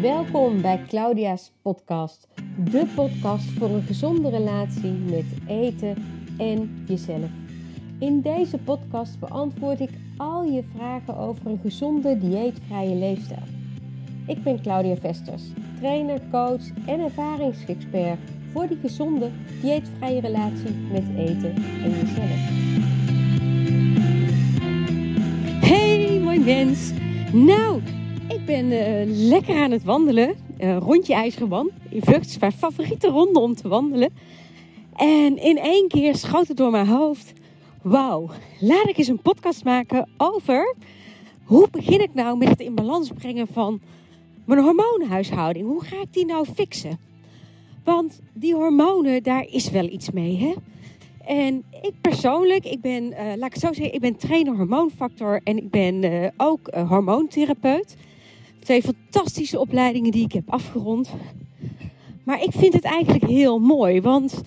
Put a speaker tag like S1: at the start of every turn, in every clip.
S1: Welkom bij Claudia's podcast, de podcast voor een gezonde relatie met eten en jezelf. In deze podcast beantwoord ik al je vragen over een gezonde dieetvrije leefstijl. Ik ben Claudia Vesters, trainer, coach en ervaringsexpert voor die gezonde dieetvrije relatie met eten en jezelf. Hey mooi mens! Nou, ben uh, lekker aan het wandelen. Uh, rondje IJsgerband in Vught is mijn favoriete ronde om te wandelen. En in één keer schoot het door mijn hoofd. Wauw, laat ik eens een podcast maken over hoe begin ik nou met het in balans brengen van mijn hormoonhuishouding. Hoe ga ik die nou fixen? Want die hormonen, daar is wel iets mee, hè? En ik persoonlijk, ik ben, uh, laat ik zo zeggen, ik ben trainer hormoonfactor en ik ben ook hormoontherapeut. Twee fantastische opleidingen die ik heb afgerond. Maar ik vind het eigenlijk heel mooi, want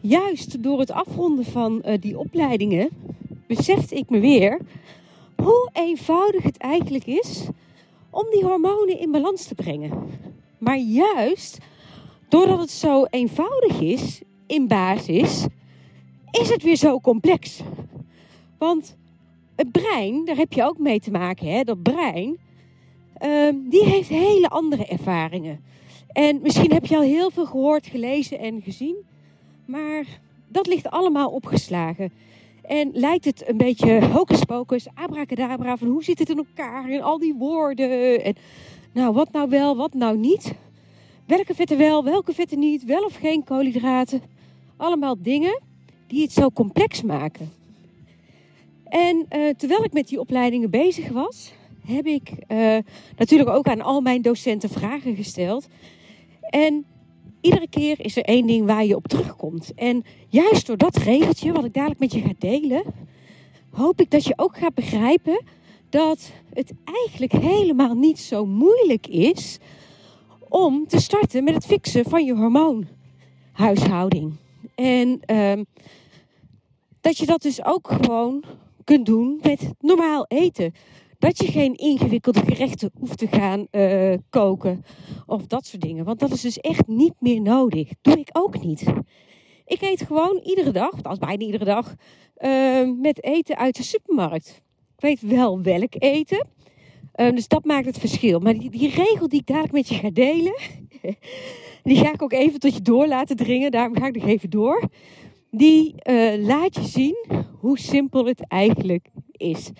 S1: juist door het afronden van die opleidingen besefte ik me weer hoe eenvoudig het eigenlijk is om die hormonen in balans te brengen. Maar juist doordat het zo eenvoudig is in basis, is het weer zo complex. Want het brein, daar heb je ook mee te maken, hè? dat brein, die heeft hele andere ervaringen. En misschien heb je al heel veel gehoord, gelezen en gezien, maar dat ligt allemaal opgeslagen. En lijkt het een beetje hocus pocus, abracadabra, van hoe zit het in elkaar en al die woorden. En nou, wat nou wel, wat nou niet. Welke vetten wel, welke vetten niet, wel of geen koolhydraten. Allemaal dingen die het zo complex maken. En uh, terwijl ik met die opleidingen bezig was, heb ik uh, natuurlijk ook aan al mijn docenten vragen gesteld. En iedere keer is er één ding waar je op terugkomt. En juist door dat regeltje, wat ik dadelijk met je ga delen, hoop ik dat je ook gaat begrijpen dat het eigenlijk helemaal niet zo moeilijk is om te starten met het fixen van je hormoonhuishouding. En uh, dat je dat dus ook gewoon kunt doen met normaal eten. Dat je geen ingewikkelde gerechten hoeft te gaan uh, koken of dat soort dingen. Want dat is dus echt niet meer nodig. Doe ik ook niet. Ik eet gewoon iedere dag, als bijna iedere dag, uh, met eten uit de supermarkt. Ik weet wel welk eten. Um, dus dat maakt het verschil. Maar die, die, regel die ik dadelijk met je ga delen, die ga ik ook even tot je door laten dringen. Daarom ga ik nog even door. Die uh, laat je zien hoe simpel het eigenlijk is.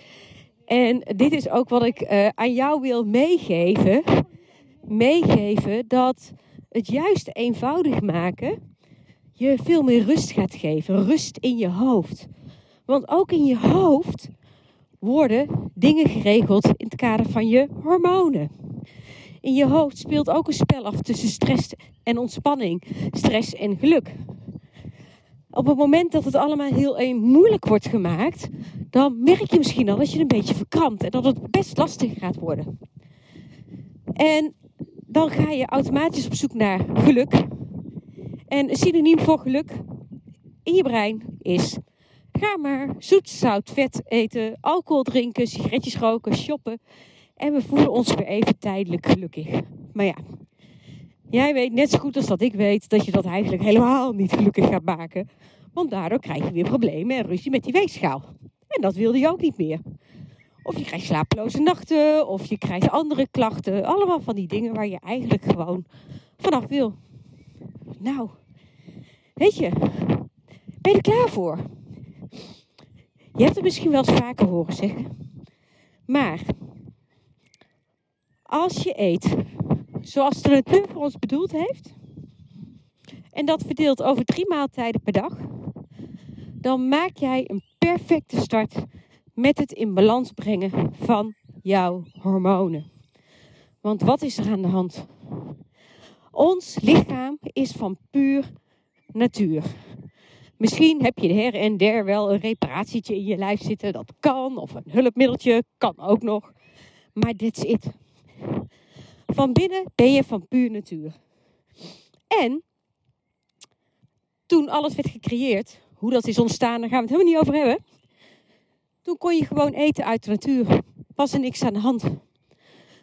S1: En dit is ook wat ik uh, aan jou wil meegeven. Meegeven dat het juist eenvoudig maken je veel meer rust gaat geven. Rust in je hoofd. Want ook in je hoofd worden dingen geregeld in het kader van je hormonen. In je hoofd speelt ook een spel af tussen stress en ontspanning, stress en geluk. Op het moment dat het allemaal heel moeilijk wordt gemaakt, dan merk je misschien al dat je een beetje verkrampt en dat het best lastig gaat worden. En dan ga je automatisch op zoek naar geluk. En een synoniem voor geluk in je brein is Ga maar zoet, zout, vet eten, alcohol drinken, sigaretjes roken, shoppen. En we voelen ons weer even tijdelijk gelukkig. Maar ja, jij weet net zo goed als dat ik weet dat je dat eigenlijk helemaal niet gelukkig gaat maken. Want daardoor krijg je weer problemen en ruzie met die weegschaal. En dat wilde je ook niet meer. Of je krijgt slapeloze nachten, of je krijgt andere klachten. Allemaal van die dingen waar je eigenlijk gewoon vanaf wil. Nou, weet je, ben je er klaar voor? Je hebt het misschien wel eens vaker horen zeggen. Maar als je eet zoals de natuur voor ons bedoeld heeft, en dat verdeelt over drie maaltijden per dag, dan maak jij een perfecte start met het in balans brengen van jouw hormonen. Want wat is er aan de hand? Ons lichaam is van puur natuur. Misschien heb je her en der wel een reparatietje in je lijf zitten. Dat kan. Of een hulpmiddeltje. Kan ook nog. Maar is it. Van binnen ben je van puur natuur. En toen alles werd gecreëerd, hoe dat is ontstaan, daar gaan we het helemaal niet over hebben. Toen kon je gewoon eten uit de natuur. Was er niks aan de hand.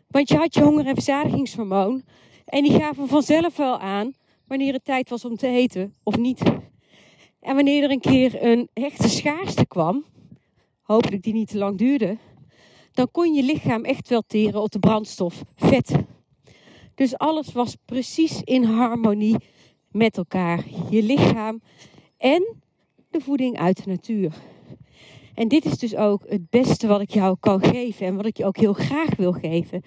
S1: Want je had je honger- en verzadigingshormoon. En die gaven vanzelf wel aan wanneer het tijd was om te eten of niet. En wanneer er een keer een hechte schaarste kwam, hopelijk die niet te lang duurde, dan kon je lichaam echt wel teren op de brandstof vet. Dus alles was precies in harmonie met elkaar. Je lichaam en de voeding uit de natuur. En dit is dus ook het beste wat ik jou kan geven en wat ik je ook heel graag wil geven,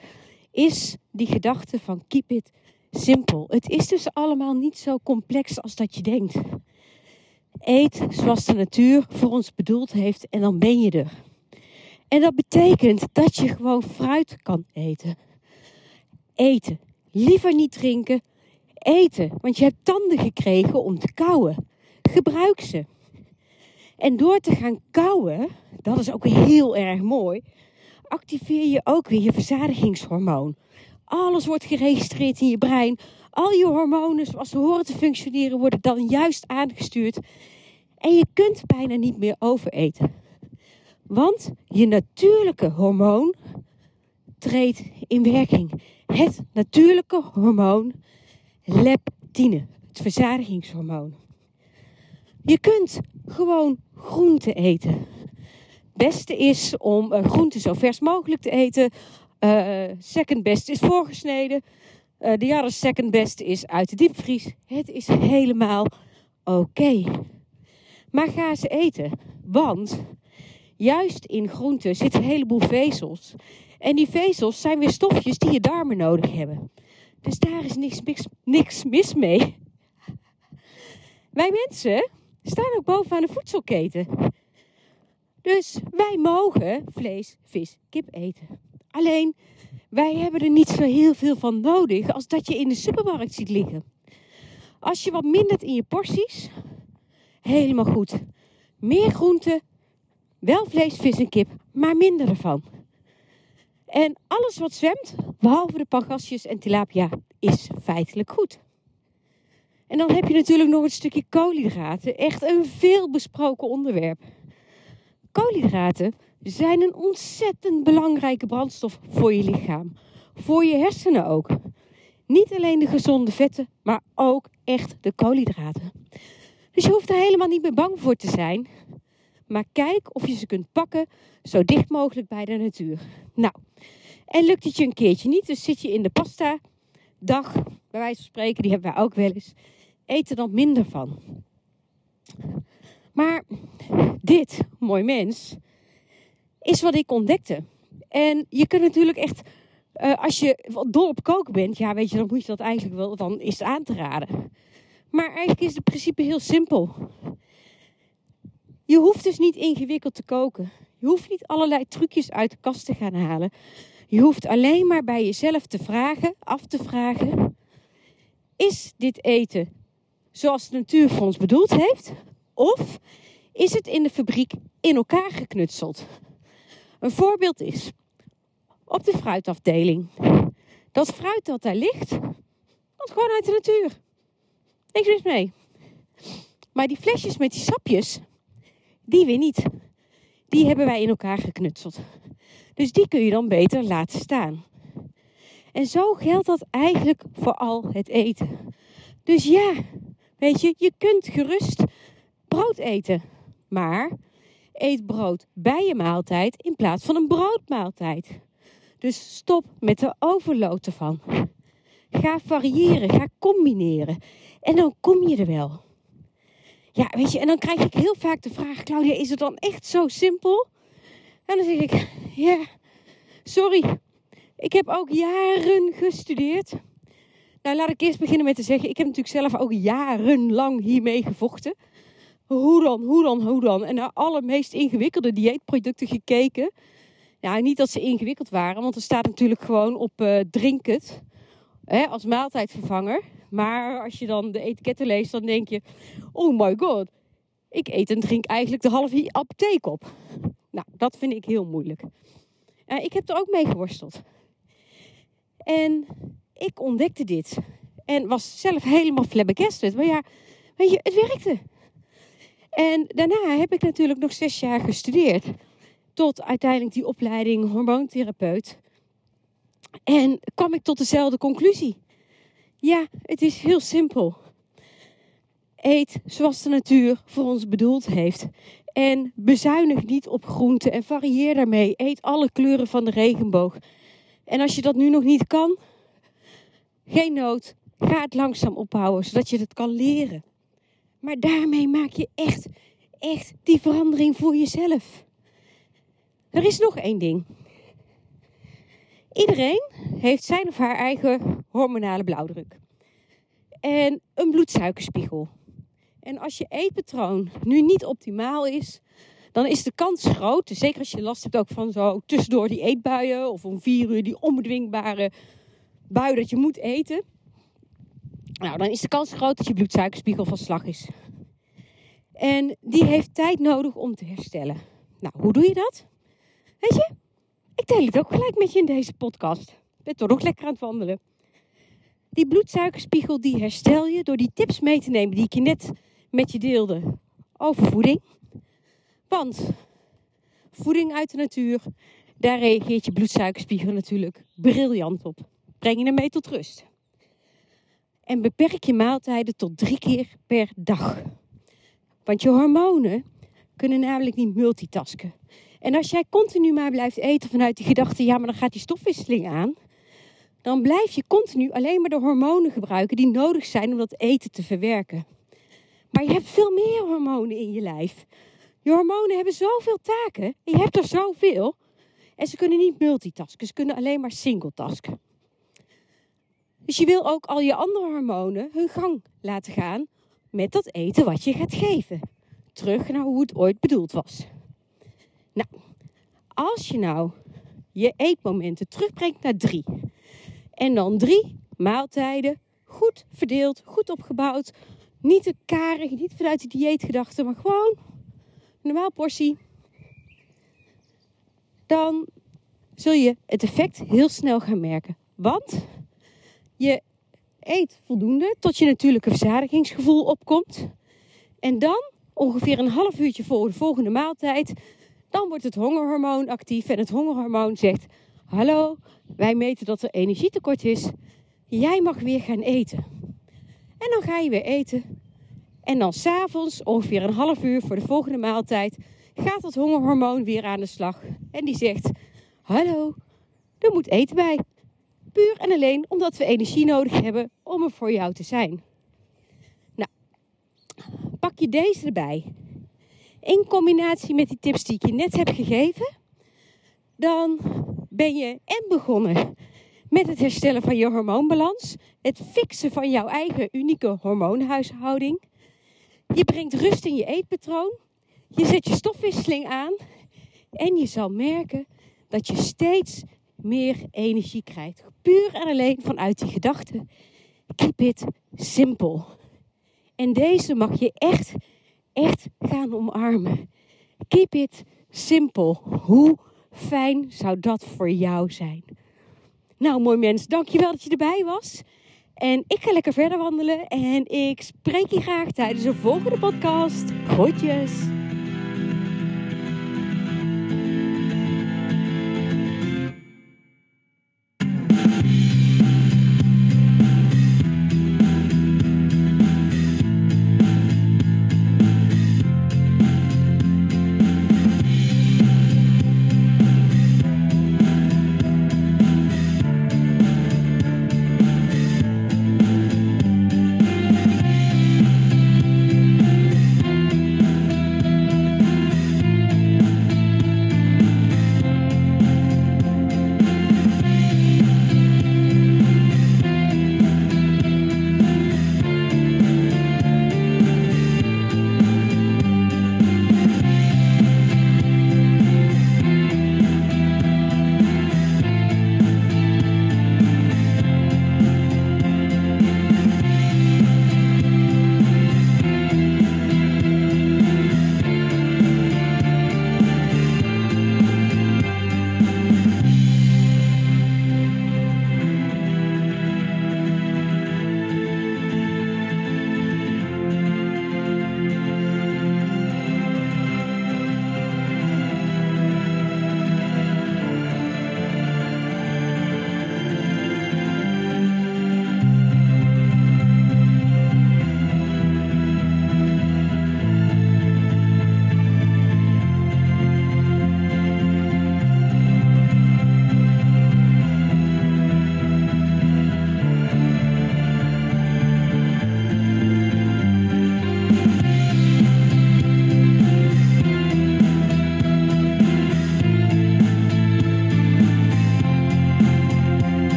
S1: is die gedachte van keep it simple. Het is dus allemaal niet zo complex als dat je denkt. Eet zoals de natuur voor ons bedoeld heeft en dan ben je er. En dat betekent dat je gewoon fruit kan eten. Eten. Liever niet drinken. Eten. Want je hebt tanden gekregen om te kauwen. Gebruik ze. En door te gaan kauwen, dat is ook heel erg mooi, activeer je ook weer je verzadigingshormoon. Alles wordt geregistreerd in je brein. Al je hormonen, zoals ze horen te functioneren, worden dan juist aangestuurd. En je kunt bijna niet meer overeten. Want je natuurlijke hormoon treedt in werking. Het natuurlijke hormoon leptine, het verzadigingshormoon. Je kunt gewoon groente eten. Beste is om uh, groente zo vers mogelijk te eten. Uh, second best is voorgesneden. Uh, de jaren second best is uit de diepvries. Het is helemaal oké. Maar ga ze eten. Want juist in groenten zitten een heleboel vezels. En die vezels zijn weer stofjes die je darmen nodig hebben. Dus daar is niks, niks, niks mis mee. Wij mensen staan ook bovenaan de voedselketen. Dus wij mogen vlees, vis, kip eten. Alleen, wij hebben er niet zo heel veel van nodig als dat je in de supermarkt ziet liggen. Als je wat mindert in je porties, helemaal goed. Meer groenten, wel vlees, vis en kip, maar minder ervan. En alles wat zwemt, behalve de pangasius en tilapia, is feitelijk goed. En dan heb je natuurlijk nog een stukje koolhydraten. Echt een veel besproken onderwerp. Koolhydraten zijn een ontzettend belangrijke brandstof voor je lichaam. Voor je hersenen ook. Niet alleen de gezonde vetten, maar ook echt de koolhydraten. Dus je hoeft er helemaal niet meer bang voor te zijn. Maar kijk of je ze kunt pakken zo dicht mogelijk bij de natuur. Nou, en lukt het je een keertje niet, dus zit je in de pasta dag, bij wijze van spreken, die hebben wij ook wel eens. Eet er dan minder van. Maar dit, mooi mens, is wat ik ontdekte. En je kunt natuurlijk echt, uh, als je dol op koken bent, ja, weet je, dan moet je dat eigenlijk wel, dan is het aan te raden. Maar eigenlijk is het principe heel simpel. Je hoeft dus niet ingewikkeld te koken. Je hoeft niet allerlei trucjes uit de kast te gaan halen. Je hoeft alleen maar bij jezelf te vragen, af te vragen: is dit eten zoals de natuur voor ons bedoeld heeft? Of is het in de fabriek in elkaar geknutseld? Een voorbeeld is op de fruitafdeling. Dat fruit dat daar ligt, komt gewoon uit de natuur. Niks mis mee. Maar die flesjes met die sapjes, die weer niet. Die hebben wij in elkaar geknutseld. Dus die kun je dan beter laten staan. En zo geldt dat eigenlijk voor al het eten. Dus ja, weet je, je kunt gerust brood eten. Maar eet brood bij je maaltijd in plaats van een broodmaaltijd. Dus stop met de overload ervan. Ga variëren, ga combineren. En dan kom je er wel. Ja, weet je, en dan krijg ik heel vaak de vraag: Claudia, is het dan echt zo simpel? En dan zeg ik: Ja, sorry. Ik heb ook jaren gestudeerd. Nou, laat ik eerst beginnen met te zeggen: ik heb natuurlijk zelf ook jarenlang hiermee gevochten. Hoe dan, hoe dan, hoe dan? En naar alle meest ingewikkelde dieetproducten gekeken. Ja, niet dat ze ingewikkeld waren, want er staat natuurlijk gewoon op uh, drink het hè, als maaltijdvervanger. Maar als je dan de etiketten leest, dan denk je: oh my god, ik eet en drink eigenlijk de halve apotheek op. Nou, dat vind ik heel moeilijk. Ik heb er ook mee geworsteld. En ik ontdekte dit. En was zelf helemaal flabbergasted. Maar ja, weet je, het werkte. En daarna heb ik natuurlijk nog zes jaar gestudeerd. Tot uiteindelijk die opleiding hormoontherapeut. En kwam ik tot dezelfde conclusie. Ja, het is heel simpel. Eet zoals de natuur voor ons bedoeld heeft. En bezuinig niet op groenten en varieer daarmee. Eet alle kleuren van de regenboog. En als je dat nu nog niet kan, geen nood. Ga het langzaam opbouwen, zodat je het kan leren. Maar daarmee maak je echt, echt die verandering voor jezelf. Er is nog één ding. Iedereen heeft zijn of haar eigen hormonale blauwdruk. En een bloedsuikerspiegel. En als je eetpatroon nu niet optimaal is, dan is de kans groot, zeker als je last hebt ook van zo tussendoor die eetbuien of om vier uur die onbedwingbare bui dat je moet eten. Nou, dan is de kans groot dat je bloedsuikerspiegel van slag is. En die heeft tijd nodig om te herstellen. Nou, hoe doe je dat? Weet je, ik deel het ook gelijk met je in deze podcast. Ik ben toch nog lekker aan het wandelen. Die bloedsuikerspiegel die herstel je door die tips mee te nemen die ik je net met je deelde over voeding. Want voeding uit de natuur, daar reageert je bloedsuikerspiegel natuurlijk briljant op. Breng je hem mee tot rust. En beperk je maaltijden tot drie keer per dag. Want je hormonen kunnen namelijk niet multitasken. En als jij continu maar blijft eten vanuit die gedachte, ja, maar dan gaat die stofwisseling aan, dan blijf je continu alleen maar de hormonen gebruiken die nodig zijn om dat eten te verwerken. Maar je hebt veel meer hormonen in je lijf. Je hormonen hebben zoveel taken. Je hebt er zoveel. En ze kunnen niet multitasken. Ze kunnen alleen maar singletasken. Dus je wil ook al je andere hormonen hun gang laten gaan met dat eten wat je gaat geven. Terug naar hoe het ooit bedoeld was. Nou, als je nou je eetmomenten terugbrengt naar drie. En dan drie maaltijden goed verdeeld, goed opgebouwd. Niet te karig, niet vanuit de dieetgedachte, maar gewoon een normaal portie. Dan zul je het effect heel snel gaan merken. Want je eet voldoende tot je natuurlijke verzadigingsgevoel opkomt. En dan, ongeveer een half uurtje voor de volgende maaltijd, dan wordt het hongerhormoon actief. En het hongerhormoon zegt: Hallo, wij meten dat er energietekort is. Jij mag weer gaan eten. En dan ga je weer eten. En dan s'avonds, ongeveer een half uur voor de volgende maaltijd, gaat dat hongerhormoon weer aan de slag. En die zegt: Hallo, er moet eten bij. Puur en alleen omdat we energie nodig hebben om er voor jou te zijn. Nou, pak je deze erbij. In combinatie met die tips die ik je net heb gegeven, dan ben je en begonnen met het herstellen van je hormoonbalans, het fixen van jouw eigen unieke hormoonhuishouding. Je brengt rust in je eetpatroon, je zet je stofwisseling aan en je zal merken dat je steeds meer energie krijgt. Puur en alleen vanuit die gedachte. Keep it simple. En deze mag je echt, echt gaan omarmen. Keep it simple. Hoe fijn zou dat voor jou zijn? Nou, mooi mens, dankjewel dat je erbij was. En ik ga lekker verder wandelen en ik spreek je graag tijdens een volgende podcast. Groetjes!